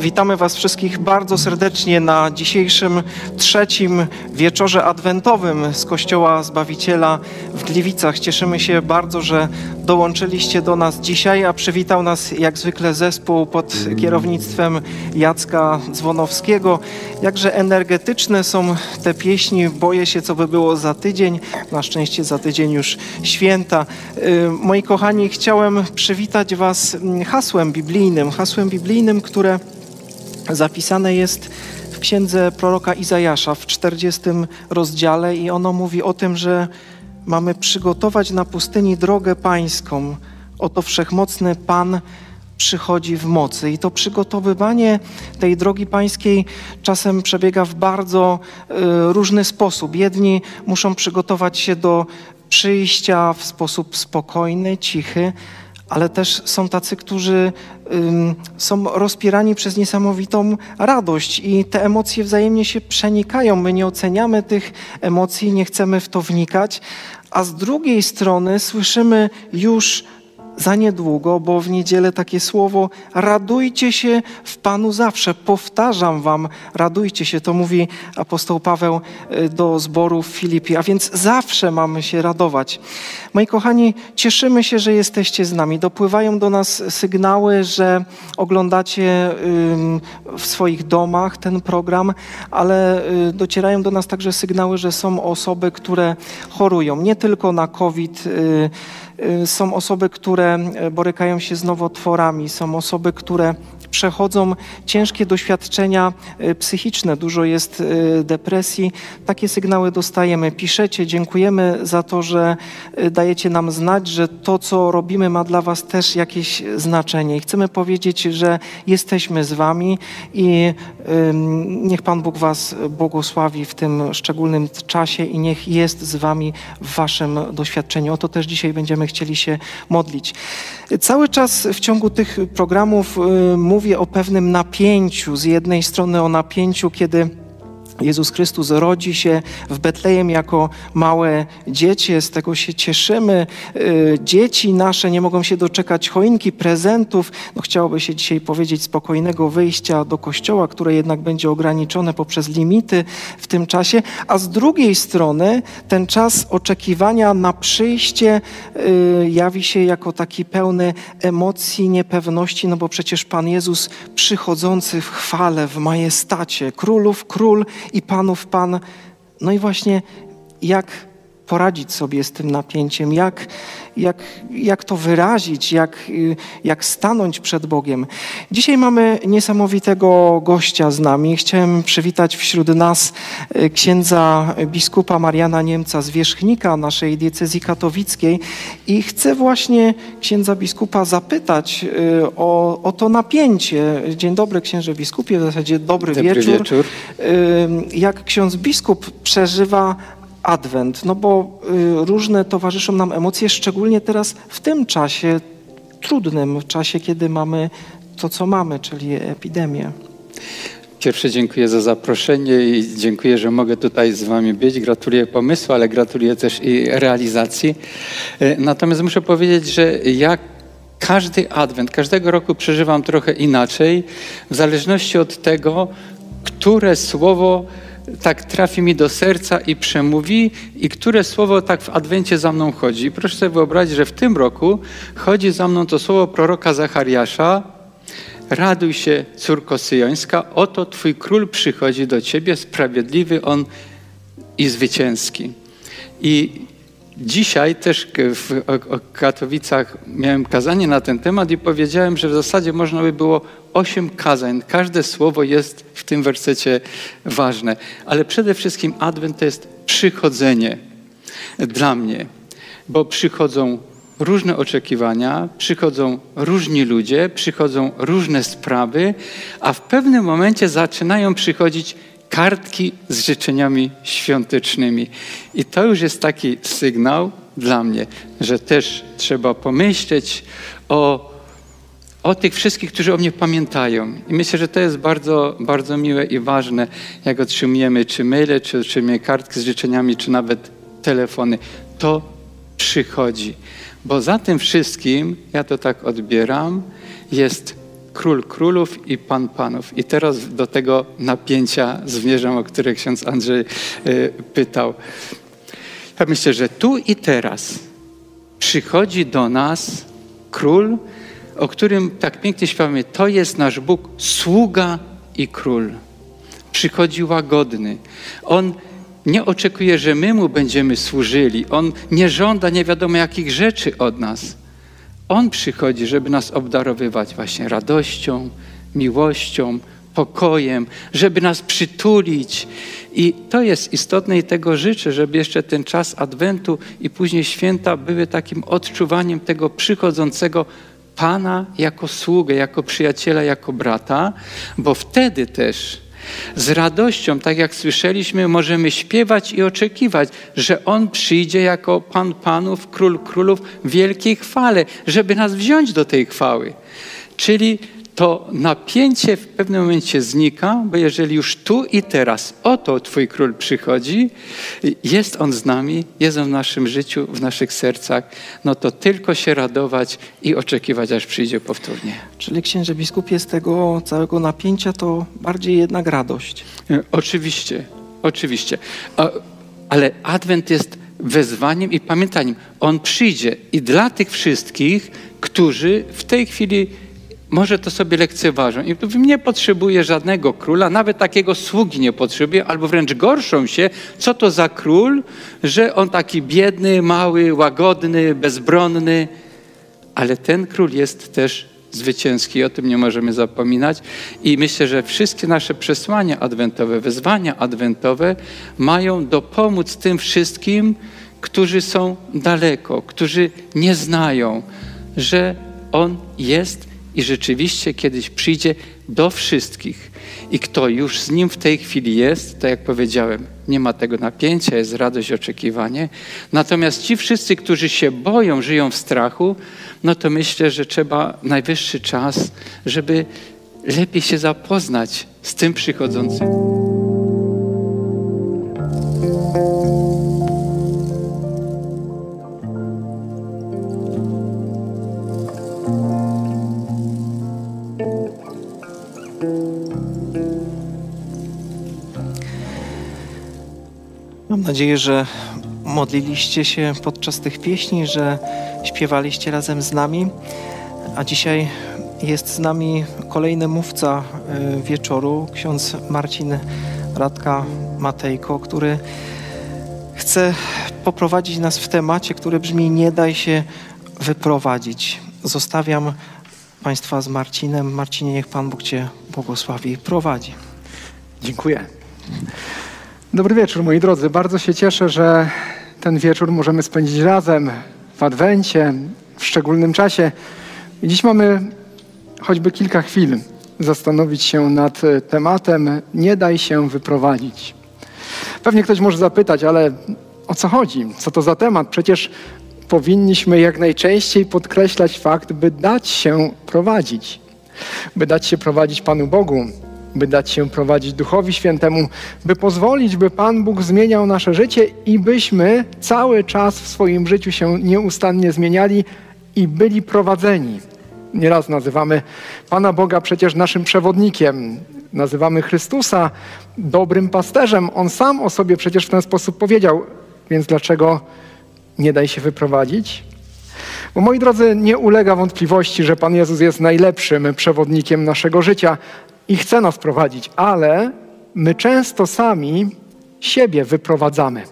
Witamy Was wszystkich bardzo serdecznie na dzisiejszym trzecim wieczorze adwentowym z Kościoła Zbawiciela w Gliwicach. Cieszymy się bardzo, że dołączyliście do nas dzisiaj, a przywitał nas jak zwykle zespół pod kierownictwem Jacka Dzwonowskiego. Jakże energetyczne są te pieśni, boję się, co by było za tydzień. Na szczęście za tydzień już święta. Y, moi kochani, chciałem przywitać Was hasłem biblijnym, hasłem biblijnym, które zapisane jest w księdze proroka Izajasza w 40 rozdziale i ono mówi o tym, że mamy przygotować na pustyni drogę pańską. Oto wszechmocny Pan przychodzi w mocy. I to przygotowywanie tej drogi pańskiej czasem przebiega w bardzo y, różny sposób. Jedni muszą przygotować się do przyjścia w sposób spokojny, cichy, ale też są tacy, którzy ym, są rozpierani przez niesamowitą radość i te emocje wzajemnie się przenikają. My nie oceniamy tych emocji, nie chcemy w to wnikać, a z drugiej strony słyszymy już za niedługo, bo w niedzielę takie słowo radujcie się w Panu zawsze. Powtarzam wam, radujcie się. To mówi apostoł Paweł y, do zboru w Filipie. A więc zawsze mamy się radować. Moi kochani, cieszymy się, że jesteście z nami. Dopływają do nas sygnały, że oglądacie w swoich domach ten program, ale y, docierają do nas także sygnały, że są osoby, które chorują nie tylko na COVID, Y, są osoby, które borykają się z nowotworami, są osoby, które przechodzą ciężkie doświadczenia y, psychiczne, dużo jest depresji. Takie sygnały dostajemy. Piszecie, dziękujemy za to, że dajecie nam znać, że to, co robimy, ma dla Was też jakieś znaczenie. I chcemy powiedzieć, że jesteśmy z Wami i niech Pan Bóg Was błogosławi w tym szczególnym czasie i niech jest z Wami w Waszym doświadczeniu. O to też dzisiaj będziemy chcieli się modlić. Cały czas w ciągu tych programów y, mówię o pewnym napięciu. Z jednej strony o napięciu, kiedy Jezus Chrystus rodzi się w Betlejem jako małe dziecię, z tego się cieszymy. Y, dzieci nasze nie mogą się doczekać choinki, prezentów. No, chciałoby się dzisiaj powiedzieć spokojnego wyjścia do kościoła, które jednak będzie ograniczone poprzez limity w tym czasie. A z drugiej strony ten czas oczekiwania na przyjście y, jawi się jako taki pełny emocji, niepewności, no bo przecież Pan Jezus przychodzący w chwale, w majestacie, królów król i Panów Pan. No i właśnie jak poradzić sobie z tym napięciem, jak, jak, jak to wyrazić, jak, jak stanąć przed Bogiem. Dzisiaj mamy niesamowitego gościa z nami. Chciałem przywitać wśród nas e, księdza biskupa Mariana Niemca z Wierzchnika naszej diecezji katowickiej i chcę właśnie księdza biskupa zapytać e, o, o to napięcie. Dzień dobry księże biskupie, w zasadzie dobry, dobry wieczór. wieczór. E, jak ksiądz biskup przeżywa Adwent, no bo y, różne towarzyszą nam emocje, szczególnie teraz w tym czasie trudnym, czasie, kiedy mamy to, co mamy, czyli epidemię. Pierwsze dziękuję za zaproszenie i dziękuję, że mogę tutaj z Wami być. Gratuluję pomysłu, ale gratuluję też i realizacji. Y, natomiast muszę powiedzieć, że jak każdy adwent, każdego roku przeżywam trochę inaczej, w zależności od tego, które słowo tak trafi mi do serca i przemówi, i które słowo tak w Adwencie za mną chodzi. Proszę sobie wyobrazić, że w tym roku chodzi za mną to słowo proroka Zachariasza. Raduj się, córko syjońska, oto Twój król przychodzi do Ciebie, sprawiedliwy On i zwycięski. I Dzisiaj też w Katowicach miałem kazanie na ten temat i powiedziałem, że w zasadzie można by było osiem kazań. Każde słowo jest w tym wersecie ważne. Ale przede wszystkim Adwent to jest przychodzenie dla mnie, bo przychodzą różne oczekiwania, przychodzą różni ludzie, przychodzą różne sprawy, a w pewnym momencie zaczynają przychodzić kartki z życzeniami świątecznymi. I to już jest taki sygnał dla mnie, że też trzeba pomyśleć o, o tych wszystkich, którzy o mnie pamiętają. I myślę, że to jest bardzo, bardzo miłe i ważne, jak otrzymujemy czy maile, czy otrzymujemy kartki z życzeniami, czy nawet telefony. To przychodzi. Bo za tym wszystkim, ja to tak odbieram, jest król królów i pan panów. I teraz do tego napięcia zmierzam, o które ksiądz Andrzej y, pytał. Ja myślę, że tu i teraz przychodzi do nas król, o którym tak pięknie śpiewamy, to jest nasz Bóg, sługa i król. Przychodzi łagodny. On nie oczekuje, że my mu będziemy służyli. On nie żąda nie wiadomo jakich rzeczy od nas. On przychodzi, żeby nas obdarowywać właśnie radością, miłością, pokojem, żeby nas przytulić. I to jest istotne i tego życzę, żeby jeszcze ten czas Adwentu i później święta były takim odczuwaniem tego przychodzącego Pana jako sługę, jako przyjaciela, jako brata, bo wtedy też z radością, tak jak słyszeliśmy, możemy śpiewać i oczekiwać, że On przyjdzie jako Pan Panów, Król Królów w wielkiej chwale, żeby nas wziąć do tej chwały. Czyli to napięcie w pewnym momencie znika, bo jeżeli już tu i teraz oto Twój król przychodzi, jest on z nami, jest on w naszym życiu, w naszych sercach, no to tylko się radować i oczekiwać, aż przyjdzie powtórnie. Czyli księże biskupie z tego całego napięcia to bardziej jednak radość. E, Oczywiście, oczywiście. Ale Adwent jest wezwaniem i pamiętaniem. On przyjdzie i dla tych wszystkich, którzy w tej chwili może to sobie lekceważą. I tu nie potrzebuje żadnego króla, nawet takiego sługi nie potrzebuje, albo wręcz gorszą się, co to za król, że on taki biedny, mały, łagodny, bezbronny. Ale ten król jest też zwycięski, o tym nie możemy zapominać. I myślę, że wszystkie nasze przesłania adwentowe, wezwania adwentowe mają dopomóc tym wszystkim, którzy są daleko, którzy nie znają, że On jest i rzeczywiście kiedyś przyjdzie do wszystkich. I kto już z Nim w tej chwili jest, to jak powiedziałem, nie ma tego napięcia, jest radość, oczekiwanie. Natomiast ci wszyscy, którzy się boją, żyją w strachu, no to myślę, że trzeba najwyższy czas, żeby lepiej się zapoznać z tym przychodzącym. Nadzieję, że modliliście się podczas tych pieśni, że śpiewaliście razem z nami. A dzisiaj jest z nami kolejny mówca y, wieczoru, ksiądz Marcin Radka Matejko, który chce poprowadzić nas w temacie, który brzmi Nie daj się wyprowadzić. Zostawiam Państwa z Marcinem. Marcinie, niech Pan Bóg Cię błogosławi i prowadzi. Dziękuję. Dobry wieczór, moi drodzy. Bardzo się cieszę, że ten wieczór możemy spędzić razem w Adwencie, w szczególnym czasie. Dziś mamy choćby kilka chwil zastanowić się nad e, tematem Nie daj się wyprowadzić. Pewnie ktoś może zapytać, ale o co chodzi? Co to za temat? Przecież powinniśmy jak najczęściej podkreślać fakt, by dać się prowadzić. By dać się prowadzić Panu Bogu, by dać się prowadzić Duchowi Świętemu, by pozwolić, by Pan Bóg zmieniał nasze życie i byśmy cały czas w swoim życiu się nieustannie zmieniali i byli prowadzeni. Nieraz nazywamy Pana Boga przecież naszym przewodnikiem. Nazywamy Chrystusa dobrym pasterzem. On sam o sobie przecież w ten sposób powiedział. Więc dlaczego nie daj się wyprowadzić? Bo moi drodzy, nie ulega wątpliwości, że Pan Jezus jest najlepszym przewodnikiem naszego życia i chce nas prowadzić, ale my często sami siebie wyprowadzamy.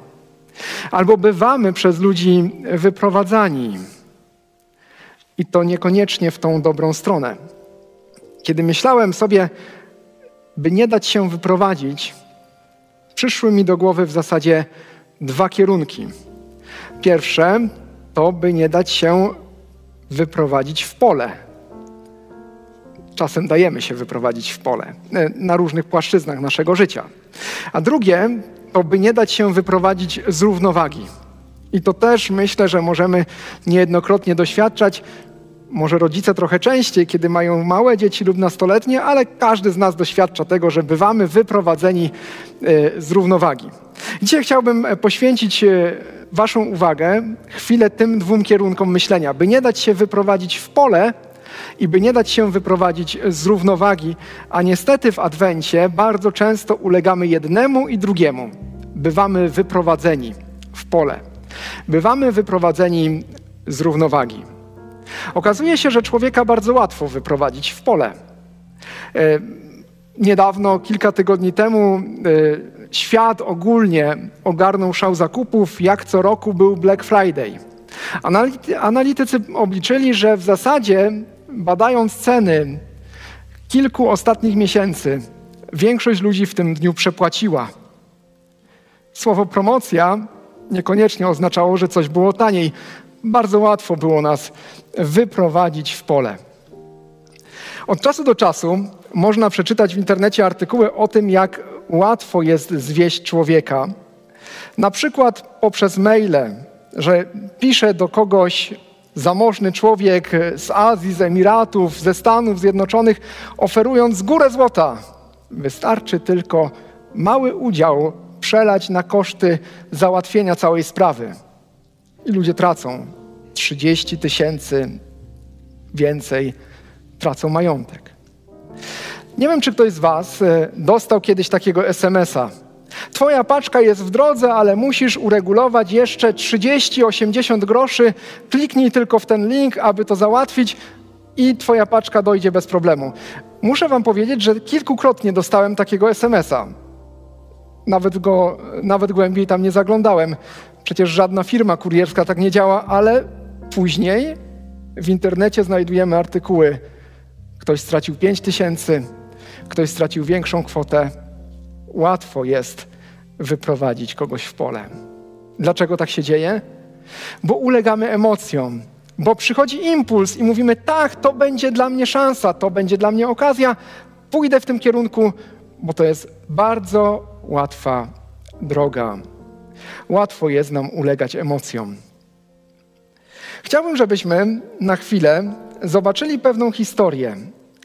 Albo bywamy przez ludzi wyprowadzani. I to niekoniecznie w tą dobrą stronę. Kiedy myślałem sobie, by nie dać się wyprowadzić, przyszły mi do głowy w zasadzie dwa kierunki. Pierwsze to, by nie dać się wyprowadzić w pole. Czasem dajemy się wyprowadzić w pole e, na różnych płaszczyznach naszego życia. A drugie to, by nie dać się wyprowadzić z równowagi. I to też myślę, że możemy niejednokrotnie doświadczać. Może rodzice trochę częściej, kiedy mają małe dzieci lub nastoletnie, ale każdy z nas doświadcza tego, że bywamy wyprowadzeni e, z równowagi. Dzisiaj chciałbym e, poświęcić Waszą uwagę chwilę tym dwóm kierunkom myślenia, by nie dać się wyprowadzić w pole, i by nie dać się wyprowadzić z równowagi, a niestety w Adwencie bardzo często ulegamy jednemu i drugiemu. Bywamy wyprowadzeni w pole. Bywamy wyprowadzeni z równowagi. Okazuje się, że człowieka bardzo łatwo wyprowadzić w pole. E, niedawno, kilka tygodni temu, e, świat ogólnie ogarnął szał zakupów, jak co roku był Black Friday. Analitycy obliczyli, że w zasadzie, badając ceny kilku ostatnich miesięcy, większość ludzi w tym dniu przepłaciła. Słowo promocja niekoniecznie oznaczało, że coś było taniej. Bardzo łatwo było nas wyprowadzić w pole. Od czasu do czasu można przeczytać w internecie artykuły o tym, jak łatwo jest zwieść człowieka. Na przykład poprzez maile, że pisze do kogoś zamożny człowiek z Azji, z Emiratów, ze Stanów Zjednoczonych, oferując górę złota. Wystarczy tylko mały udział przelać na koszty załatwienia całej sprawy. I ludzie tracą 30 tysięcy więcej, tracą majątek. Nie wiem, czy ktoś z Was e, dostał kiedyś takiego SMS-a. Twoja paczka jest w drodze, ale musisz uregulować jeszcze 30-80 groszy. Kliknij tylko w ten link, aby to załatwić i Twoja paczka dojdzie bez problemu. Muszę Wam powiedzieć, że kilkukrotnie dostałem takiego SMS-a. Nawet, go, nawet głębiej tam nie zaglądałem. Przecież żadna firma kurierska tak nie działa, ale później w internecie znajdujemy artykuły. Ktoś stracił 5 tysięcy, ktoś stracił większą kwotę. Łatwo jest wyprowadzić kogoś w pole. Dlaczego tak się dzieje? Bo ulegamy emocjom, bo przychodzi impuls i mówimy: tak, to będzie dla mnie szansa, to będzie dla mnie okazja, pójdę w tym kierunku, bo to jest bardzo łatwa droga. Łatwo jest nam ulegać emocjom. Chciałbym, żebyśmy na chwilę zobaczyli pewną historię,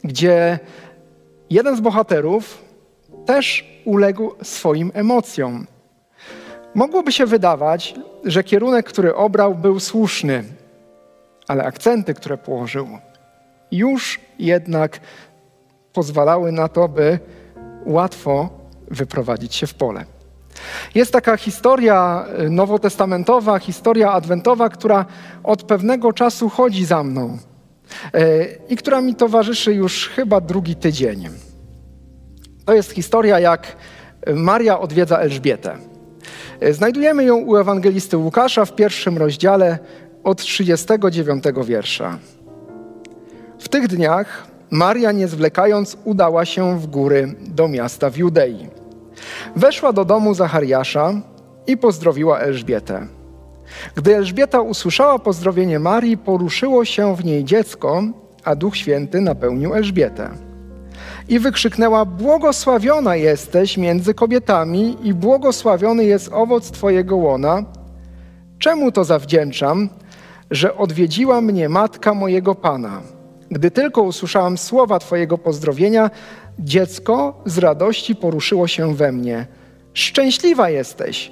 gdzie jeden z bohaterów też uległ swoim emocjom. Mogłoby się wydawać, że kierunek, który obrał, był słuszny, ale akcenty, które położył, już jednak pozwalały na to, by łatwo wyprowadzić się w pole. Jest taka historia nowotestamentowa, historia adwentowa, która od pewnego czasu chodzi za mną e, i która mi towarzyszy już chyba drugi tydzień. To jest historia, jak Maria odwiedza Elżbietę. Znajdujemy ją u ewangelisty Łukasza w pierwszym rozdziale od 39 wiersza. W tych dniach Maria, nie zwlekając, udała się w góry do miasta w Judei. Weszła do domu Zachariasza i pozdrowiła Elżbietę. Gdy Elżbieta usłyszała pozdrowienie Marii, poruszyło się w niej dziecko, a Duch Święty napełnił Elżbietę i wykrzyknęła: Błogosławiona jesteś między kobietami, i błogosławiony jest owoc Twojego łona. Czemu to zawdzięczam, że odwiedziła mnie matka mojego pana? Gdy tylko usłyszałam słowa Twojego pozdrowienia, dziecko z radości poruszyło się we mnie. Szczęśliwa jesteś,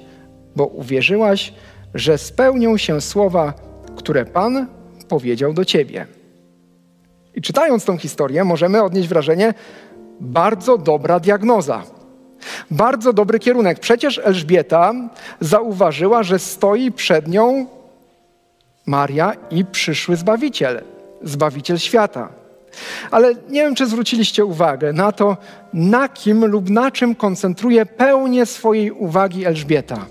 bo uwierzyłaś, że spełnią się słowa, które Pan powiedział do Ciebie. I czytając tą historię, możemy odnieść wrażenie, bardzo dobra diagnoza. Bardzo dobry kierunek. Przecież Elżbieta zauważyła, że stoi przed nią Maria i przyszły Zbawiciel, Zbawiciel świata. Ale nie wiem, czy zwróciliście uwagę na to, na kim lub na czym koncentruje pełnię swojej uwagi Elżbieta.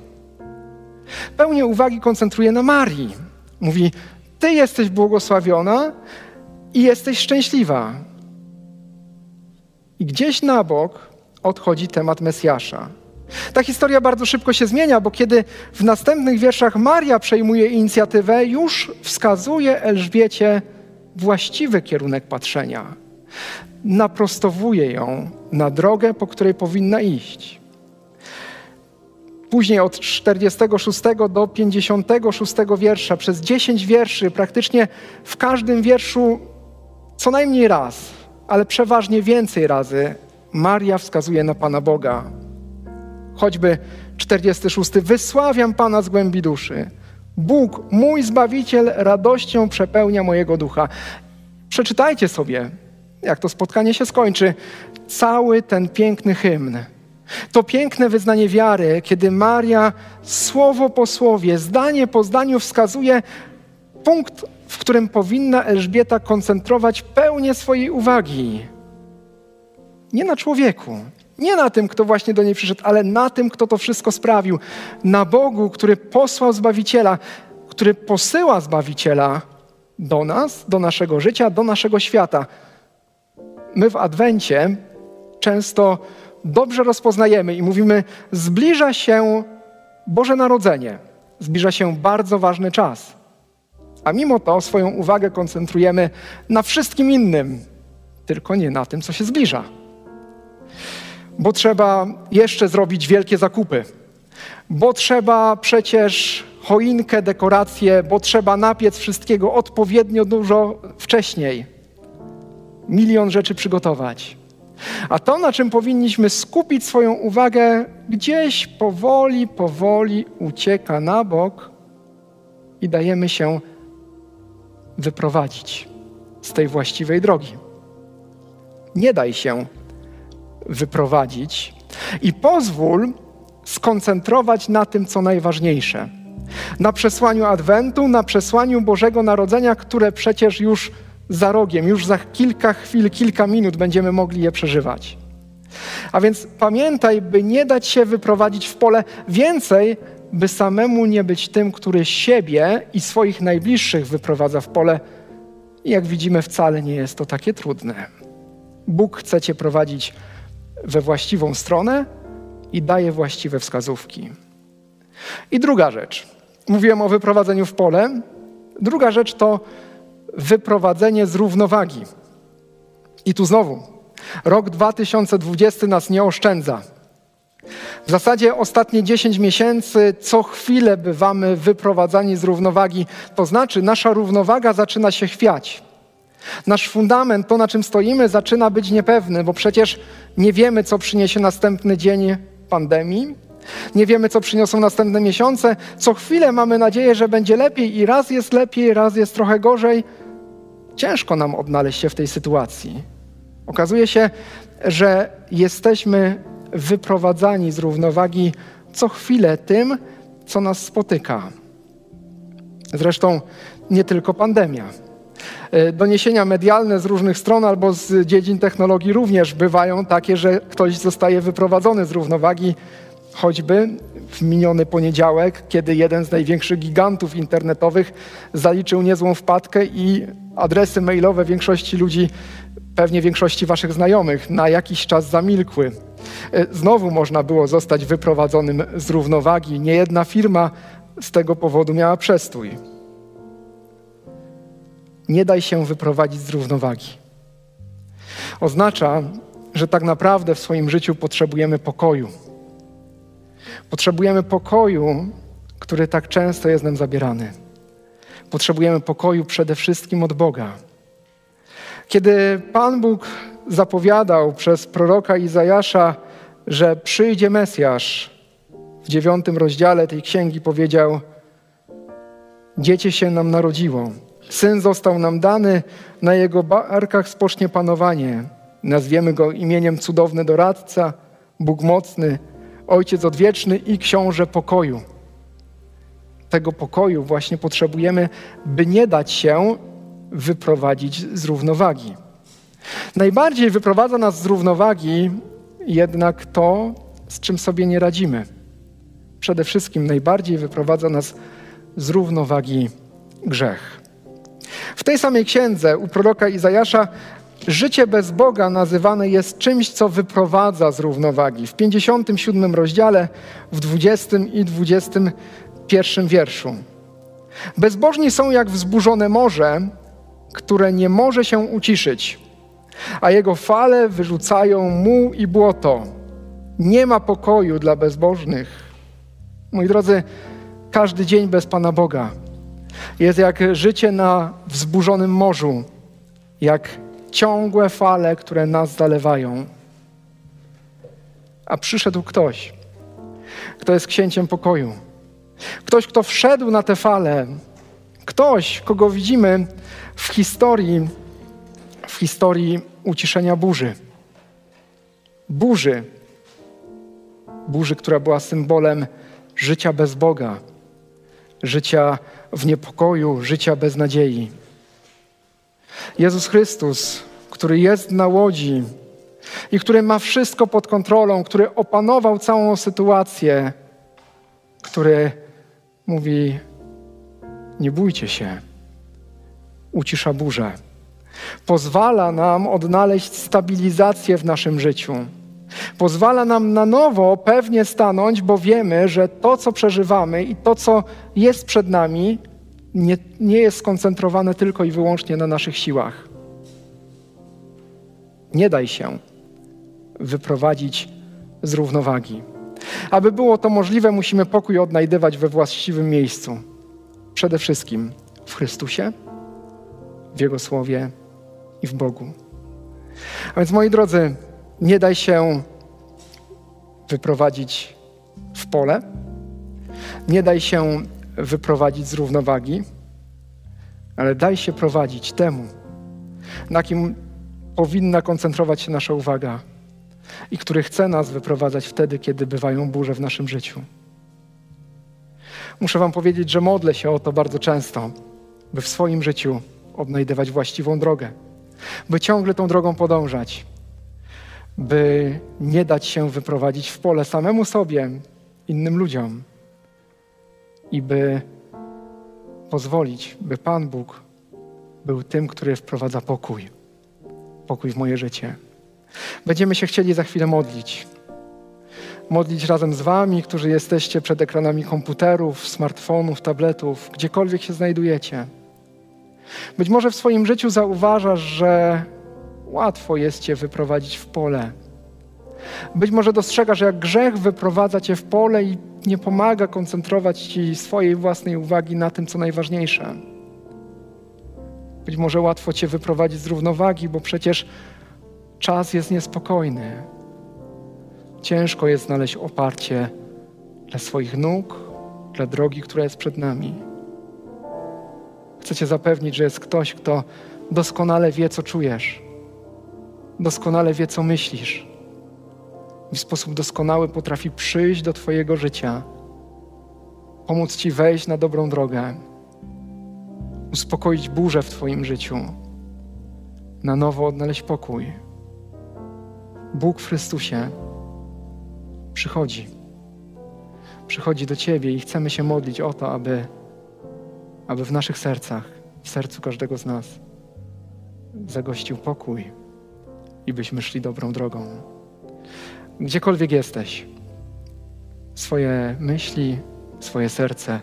Pełnię uwagi koncentruje na Marii. Mówi: Ty jesteś błogosławiona i jesteś szczęśliwa. I gdzieś na bok odchodzi temat Mesjasza. Ta historia bardzo szybko się zmienia, bo kiedy w następnych wierszach Maria przejmuje inicjatywę, już wskazuje Elżbiecie właściwy kierunek patrzenia. Naprostowuje ją na drogę, po której powinna iść. Później od 46 do 56 wiersza, przez 10 wierszy, praktycznie w każdym wierszu co najmniej raz ale przeważnie więcej razy Maria wskazuje na Pana Boga. Choćby 46. Wysławiam Pana z głębi duszy. Bóg, mój Zbawiciel, radością przepełnia mojego ducha. Przeczytajcie sobie, jak to spotkanie się skończy, cały ten piękny hymn. To piękne wyznanie wiary, kiedy Maria słowo po słowie, zdanie po zdaniu wskazuje punkt, którym powinna Elżbieta koncentrować pełnię swojej uwagi. Nie na człowieku, nie na tym, kto właśnie do niej przyszedł, ale na tym, kto to wszystko sprawił. Na Bogu, który posłał Zbawiciela, który posyła Zbawiciela do nas, do naszego życia, do naszego świata. My w Adwencie często dobrze rozpoznajemy i mówimy: zbliża się Boże Narodzenie, zbliża się bardzo ważny czas. A mimo to swoją uwagę koncentrujemy na wszystkim innym, tylko nie na tym, co się zbliża. Bo trzeba jeszcze zrobić wielkie zakupy, bo trzeba przecież choinkę, dekoracje, bo trzeba napiec wszystkiego odpowiednio dużo wcześniej. Milion rzeczy przygotować. A to, na czym powinniśmy skupić swoją uwagę, gdzieś powoli, powoli ucieka na bok i dajemy się wyprowadzić z tej właściwej drogi. Nie daj się wyprowadzić i pozwól skoncentrować na tym, co najważniejsze. Na przesłaniu Adwentu, na przesłaniu Bożego Narodzenia, które przecież już za rogiem, już za kilka chwil, kilka minut będziemy mogli je przeżywać. A więc pamiętaj, by nie dać się wyprowadzić w pole więcej, by samemu nie być tym, który siebie i swoich najbliższych wyprowadza w pole. I jak widzimy, wcale nie jest to takie trudne. Bóg chce Cię prowadzić we właściwą stronę i daje właściwe wskazówki. I druga rzecz. Mówiłem o wyprowadzeniu w pole. Druga rzecz to wyprowadzenie z równowagi. I tu znowu, rok 2020 nas nie oszczędza. W zasadzie ostatnie 10 miesięcy co chwilę bywamy wyprowadzani z równowagi, to znaczy nasza równowaga zaczyna się chwiać. Nasz fundament, to na czym stoimy, zaczyna być niepewny, bo przecież nie wiemy, co przyniesie następny dzień pandemii, nie wiemy, co przyniosą następne miesiące. Co chwilę mamy nadzieję, że będzie lepiej i raz jest lepiej, raz jest trochę gorzej. Ciężko nam odnaleźć się w tej sytuacji. Okazuje się, że jesteśmy wyprowadzani z równowagi co chwilę tym, co nas spotyka. Zresztą nie tylko pandemia. E, doniesienia medialne z różnych stron albo z dziedzin technologii również bywają takie, że ktoś zostaje wyprowadzony z równowagi, choćby w miniony poniedziałek, kiedy jeden z największych gigantów internetowych zaliczył niezłą wpadkę i adresy mailowe większości ludzi, pewnie większości waszych znajomych, na jakiś czas zamilkły. E, znowu można było zostać wyprowadzonym z równowagi. Niejedna firma z tego powodu miała przestój. Nie daj się wyprowadzić z równowagi. Oznacza, że tak naprawdę w swoim życiu potrzebujemy pokoju. Potrzebujemy pokoju, który tak często jest nam zabierany. Potrzebujemy pokoju przede wszystkim od Boga. Kiedy Pan Bóg zapowiadał przez proroka Izajasza, że przyjdzie Mesjasz, w dziewiątym rozdziale tej księgi powiedział: Dziecię się nam narodziło, syn został nam dany, na jego barkach spocznie panowanie. Nazwiemy go imieniem cudowny doradca, Bóg mocny, Ojciec odwieczny i książę pokoju. Tego pokoju właśnie potrzebujemy, by nie dać się wyprowadzić z równowagi. Najbardziej wyprowadza nas z równowagi jednak to, z czym sobie nie radzimy. Przede wszystkim najbardziej wyprowadza nas z równowagi grzech. W tej samej księdze u proroka Izajasza życie bez Boga nazywane jest czymś, co wyprowadza z równowagi. W 57 rozdziale, w 20 i 21 wierszu. Bezbożni są jak wzburzone morze, które nie może się uciszyć, a jego fale wyrzucają muł i błoto. Nie ma pokoju dla bezbożnych. Moi drodzy, każdy dzień bez Pana Boga jest jak życie na wzburzonym morzu, jak ciągłe fale, które nas zalewają. A przyszedł ktoś, kto jest księciem pokoju. Ktoś, kto wszedł na te fale. Ktoś, kogo widzimy w historii historii uciszenia burzy. Burzy. Burzy, która była symbolem życia bez Boga, życia w niepokoju, życia bez nadziei. Jezus Chrystus, który jest na łodzi i który ma wszystko pod kontrolą, który opanował całą sytuację, który mówi: Nie bójcie się, ucisza burzę. Pozwala nam odnaleźć stabilizację w naszym życiu. Pozwala nam na nowo pewnie stanąć, bo wiemy, że to, co przeżywamy i to, co jest przed nami, nie, nie jest skoncentrowane tylko i wyłącznie na naszych siłach. Nie daj się wyprowadzić z równowagi. Aby było to możliwe, musimy pokój odnajdywać we właściwym miejscu. Przede wszystkim w Chrystusie, w Jego Słowie i w Bogu. A więc, moi drodzy, nie daj się wyprowadzić w pole, nie daj się wyprowadzić z równowagi, ale daj się prowadzić temu, na kim powinna koncentrować się nasza uwaga i który chce nas wyprowadzać wtedy, kiedy bywają burze w naszym życiu. Muszę Wam powiedzieć, że modlę się o to bardzo często, by w swoim życiu odnajdywać właściwą drogę, by ciągle tą drogą podążać, by nie dać się wyprowadzić w pole samemu sobie, innym ludziom i by pozwolić, by Pan Bóg był tym, który wprowadza pokój, pokój w moje życie. Będziemy się chcieli za chwilę modlić. Modlić razem z Wami, którzy jesteście przed ekranami komputerów, smartfonów, tabletów, gdziekolwiek się znajdujecie. Być może w swoim życiu zauważasz, że łatwo jest Cię wyprowadzić w pole. Być może dostrzegasz, jak grzech wyprowadza Cię w pole i nie pomaga koncentrować Ci swojej własnej uwagi na tym, co najważniejsze. Być może łatwo Cię wyprowadzić z równowagi, bo przecież czas jest niespokojny. Ciężko jest znaleźć oparcie dla swoich nóg, dla drogi, która jest przed nami. Chcę Cię zapewnić, że jest ktoś, kto doskonale wie, co czujesz, doskonale wie, co myślisz. I w sposób doskonały potrafi przyjść do Twojego życia, pomóc Ci wejść na dobrą drogę, uspokoić burzę w Twoim życiu, na nowo odnaleźć pokój. Bóg w Chrystusie przychodzi. Przychodzi do Ciebie i chcemy się modlić o to, aby, aby w naszych sercach, w sercu każdego z nas zagościł pokój i byśmy szli dobrą drogą. Gdziekolwiek jesteś, swoje myśli, swoje serce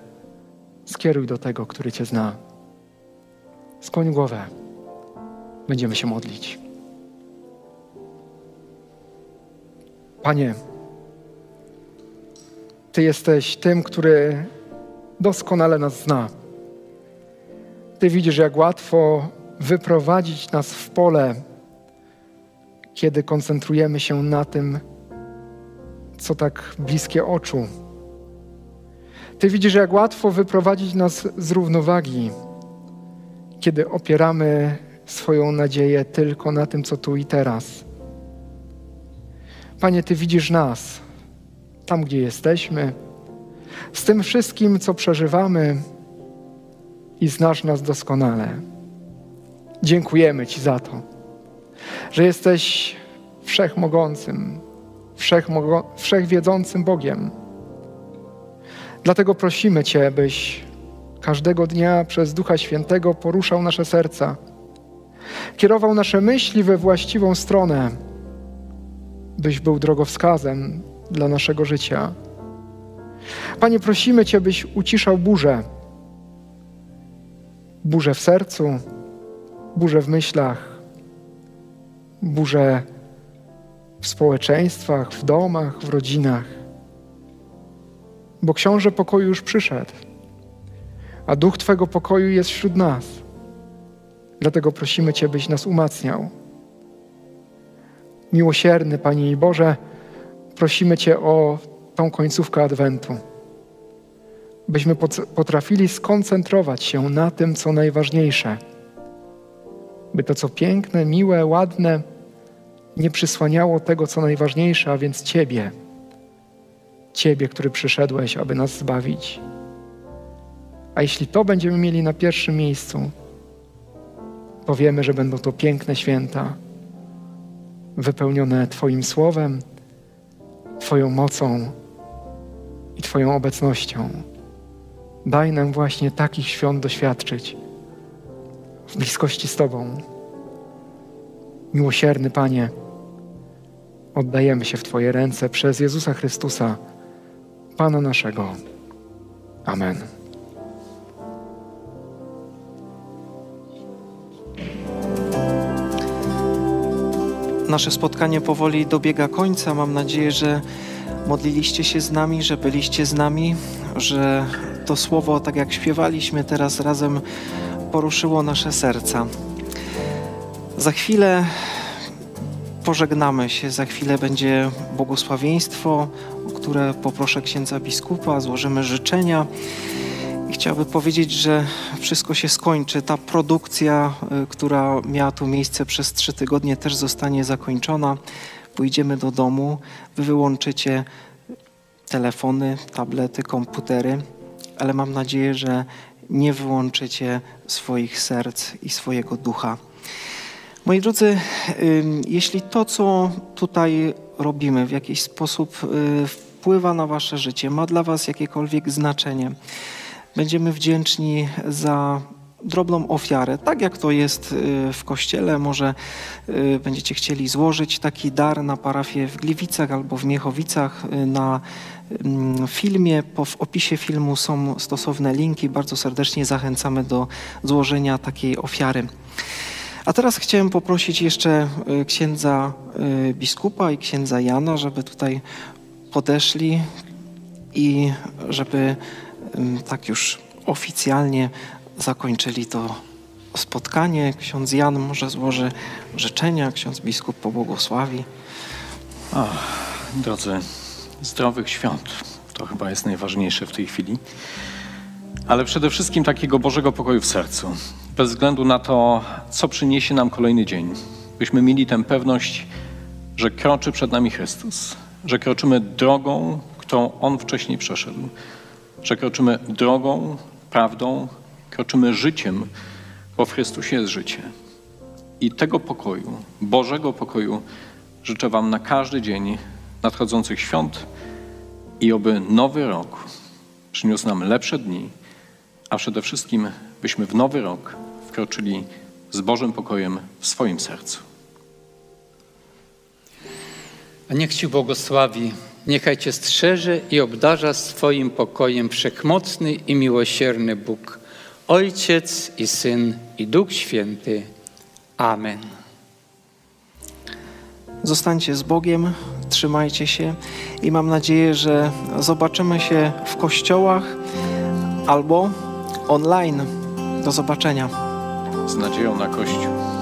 skieruj do tego, który Cię zna. Skłoń głowę. Będziemy się modlić. Panie, Ty jesteś tym, który doskonale nas zna. Ty widzisz, jak łatwo wyprowadzić nas w pole, kiedy koncentrujemy się na tym, co tak bliskie oczu. Ty widzisz, jak łatwo wyprowadzić nas z równowagi, kiedy opieramy swoją nadzieję tylko na tym, co tu i teraz. Panie, Ty widzisz nas, tam gdzie jesteśmy, z tym wszystkim, co przeżywamy i znasz nas doskonale. Dziękujemy Ci za to, że jesteś wszechmogącym, wszechmogo- wszechwiedzącym Bogiem. Dlatego prosimy Cię, byś każdego dnia przez Ducha Świętego poruszał nasze serca, kierował nasze myśli we właściwą stronę, byś był drogowskazem dla naszego życia. Panie, prosimy Cię, byś uciszał burzę. Burzę w sercu, burzę w myślach, burzę w społeczeństwach, w domach, w rodzinach. Bo książę pokoju już przyszedł, a duch Twego pokoju jest wśród nas. Dlatego prosimy Cię, byś nas umacniał. Miłosierny Panie i Boże, prosimy Cię o tą końcówkę Adwentu, byśmy potrafili skoncentrować się na tym, co najważniejsze, by to, co piękne, miłe, ładne, nie przysłaniało tego, co najważniejsze, a więc Ciebie. Ciebie, który przyszedłeś, aby nas zbawić. A jeśli to będziemy mieli na pierwszym miejscu, to wiemy, że będą to piękne święta, wypełnione Twoim słowem, Twoją mocą i Twoją obecnością. Daj nam właśnie takich świąt doświadczyć w bliskości z Tobą. Miłosierny Panie, oddajemy się w Twoje ręce przez Jezusa Chrystusa, Pana naszego. Amen. Nasze spotkanie powoli dobiega końca. Mam nadzieję, że modliliście się z nami, że byliście z nami, że to słowo, tak jak śpiewaliśmy teraz razem, poruszyło nasze serca. Za chwilę pożegnamy się, za chwilę będzie błogosławieństwo, o które poproszę księdza biskupa, złożymy życzenia. I chciałbym powiedzieć, że wszystko się skończy. Ta produkcja, y, która miała tu miejsce przez trzy tygodnie, też zostanie zakończona. Pójdziemy do domu, wy wyłączycie telefony, tablety, komputery, ale mam nadzieję, że nie wyłączycie swoich serc i swojego ducha. Moi drodzy, jeśli to, co tutaj robimy, w jakiś sposób y, wpływa na Wasze życie, ma dla Was jakiekolwiek znaczenie, będziemy wdzięczni za drobną ofiarę, tak jak to jest y, w kościele. Może y, będziecie chcieli złożyć taki dar na parafię w Gliwicach albo w Miechowicach y, na mm, filmie. Po, w opisie filmu są stosowne linki. Bardzo serdecznie zachęcamy do złożenia takiej ofiary. A teraz chciałem poprosić jeszcze księdza biskupa i księdza Jana, żeby tutaj podeszli i żeby ym, tak już oficjalnie zakończyli to spotkanie. Ksiądz Jan może złoży życzenia, ksiądz biskup pobłogosławi. Drodzy, zdrowych świąt. To chyba jest najważniejsze w tej chwili. Ale przede wszystkim takiego Bożego pokoju w sercu. Bez względu na to, co przyniesie nam kolejny dzień. Byśmy mieli tę pewność, że kroczy przed nami Chrystus. Że kroczymy drogą, którą On wcześniej przeszedł. Że kroczymy drogą, prawdą, kroczymy życiem, bo w Chrystusie jest życie. I tego pokoju, Bożego pokoju życzę Wam na każdy dzień nadchodzących świąt i oby nowy rok przyniósł nam lepsze dni, a przede wszystkim byśmy w nowy rok wkroczyli z Bożym pokojem w swoim sercu. A niech Ci błogosławi, niechaj Cię strzeże i obdarza swoim pokojem wszechmocny i miłosierny Bóg, Ojciec i Syn i Duch Święty. Amen. Zostańcie z Bogiem, trzymajcie się i mam nadzieję, że zobaczymy się w kościołach albo online. Do zobaczenia. Z nadzieją na Kościół.